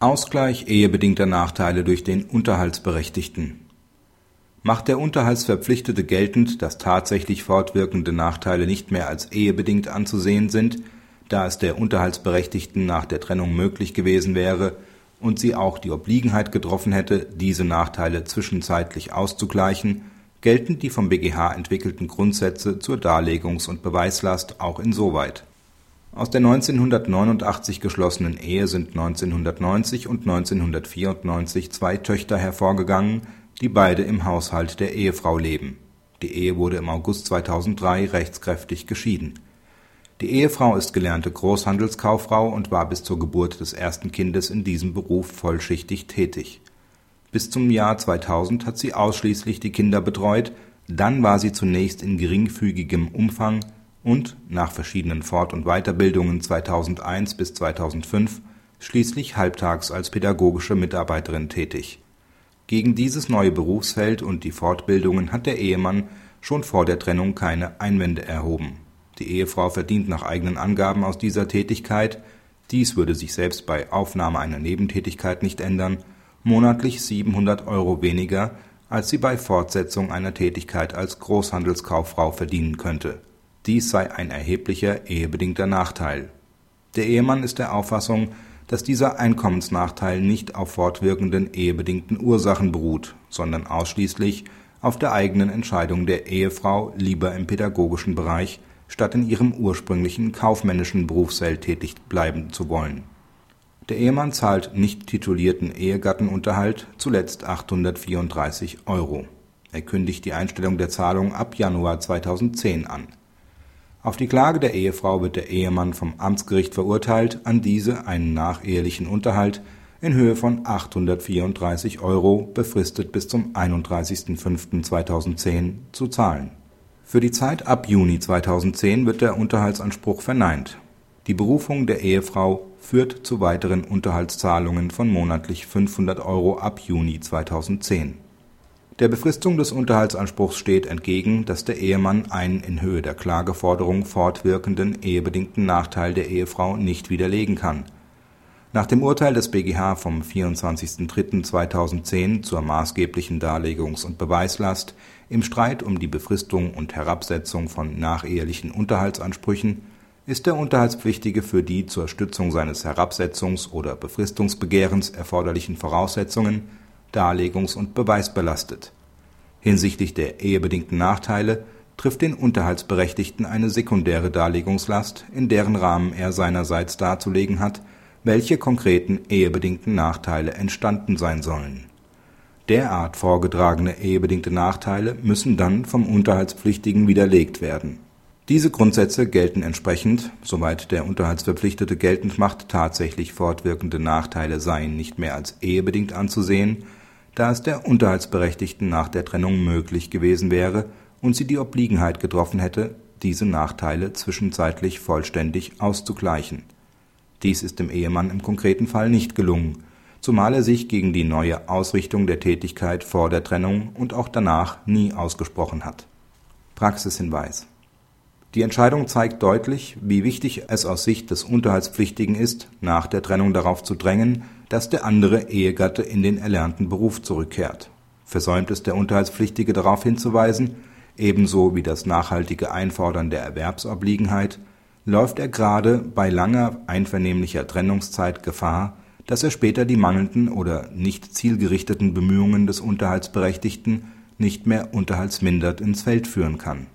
Ausgleich ehebedingter Nachteile durch den Unterhaltsberechtigten. Macht der Unterhaltsverpflichtete geltend, dass tatsächlich fortwirkende Nachteile nicht mehr als ehebedingt anzusehen sind, da es der Unterhaltsberechtigten nach der Trennung möglich gewesen wäre und sie auch die Obliegenheit getroffen hätte, diese Nachteile zwischenzeitlich auszugleichen, gelten die vom BGH entwickelten Grundsätze zur Darlegungs und Beweislast auch insoweit aus der 1989 geschlossenen Ehe sind 1990 und 1994 zwei Töchter hervorgegangen, die beide im Haushalt der Ehefrau leben. Die Ehe wurde im August 2003 rechtskräftig geschieden. Die Ehefrau ist gelernte Großhandelskauffrau und war bis zur Geburt des ersten Kindes in diesem Beruf vollschichtig tätig. Bis zum Jahr 2000 hat sie ausschließlich die Kinder betreut, dann war sie zunächst in geringfügigem Umfang und nach verschiedenen Fort und Weiterbildungen 2001 bis 2005 schließlich halbtags als pädagogische Mitarbeiterin tätig. Gegen dieses neue Berufsfeld und die Fortbildungen hat der Ehemann schon vor der Trennung keine Einwände erhoben. Die Ehefrau verdient nach eigenen Angaben aus dieser Tätigkeit dies würde sich selbst bei Aufnahme einer Nebentätigkeit nicht ändern monatlich 700 Euro weniger, als sie bei Fortsetzung einer Tätigkeit als Großhandelskauffrau verdienen könnte dies sei ein erheblicher ehebedingter Nachteil. Der Ehemann ist der Auffassung, dass dieser Einkommensnachteil nicht auf fortwirkenden ehebedingten Ursachen beruht, sondern ausschließlich auf der eigenen Entscheidung der Ehefrau, lieber im pädagogischen Bereich statt in ihrem ursprünglichen kaufmännischen Berufsfeld tätig bleiben zu wollen. Der Ehemann zahlt nicht titulierten Ehegattenunterhalt, zuletzt 834 Euro. Er kündigt die Einstellung der Zahlung ab Januar 2010 an auf die Klage der Ehefrau wird der Ehemann vom Amtsgericht verurteilt, an diese einen nachehelichen Unterhalt in Höhe von 834 Euro, befristet bis zum 31.05.2010, zu zahlen. Für die Zeit ab Juni 2010 wird der Unterhaltsanspruch verneint. Die Berufung der Ehefrau führt zu weiteren Unterhaltszahlungen von monatlich 500 Euro ab Juni 2010 der Befristung des Unterhaltsanspruchs steht entgegen, dass der Ehemann einen in Höhe der Klageforderung fortwirkenden ehebedingten Nachteil der Ehefrau nicht widerlegen kann. Nach dem Urteil des BGH vom 24.03.2010 zur maßgeblichen Darlegungs und Beweislast im Streit um die Befristung und Herabsetzung von nachehelichen Unterhaltsansprüchen ist der Unterhaltspflichtige für die zur Stützung seines Herabsetzungs oder Befristungsbegehrens erforderlichen Voraussetzungen darlegungs und beweisbelastet. Hinsichtlich der ehebedingten Nachteile trifft den Unterhaltsberechtigten eine sekundäre Darlegungslast, in deren Rahmen er seinerseits darzulegen hat, welche konkreten ehebedingten Nachteile entstanden sein sollen. Derart vorgetragene ehebedingte Nachteile müssen dann vom Unterhaltspflichtigen widerlegt werden. Diese Grundsätze gelten entsprechend, soweit der Unterhaltsverpflichtete geltend macht, tatsächlich fortwirkende Nachteile seien nicht mehr als ehebedingt anzusehen da es der Unterhaltsberechtigten nach der Trennung möglich gewesen wäre und sie die Obliegenheit getroffen hätte, diese Nachteile zwischenzeitlich vollständig auszugleichen. Dies ist dem Ehemann im konkreten Fall nicht gelungen, zumal er sich gegen die neue Ausrichtung der Tätigkeit vor der Trennung und auch danach nie ausgesprochen hat. Praxishinweis Die Entscheidung zeigt deutlich, wie wichtig es aus Sicht des Unterhaltspflichtigen ist, nach der Trennung darauf zu drängen dass der andere Ehegatte in den erlernten Beruf zurückkehrt. Versäumt es der Unterhaltspflichtige darauf hinzuweisen, ebenso wie das nachhaltige Einfordern der Erwerbsobliegenheit, läuft er gerade bei langer einvernehmlicher Trennungszeit Gefahr, dass er später die mangelnden oder nicht zielgerichteten Bemühungen des Unterhaltsberechtigten nicht mehr unterhaltsmindert ins Feld führen kann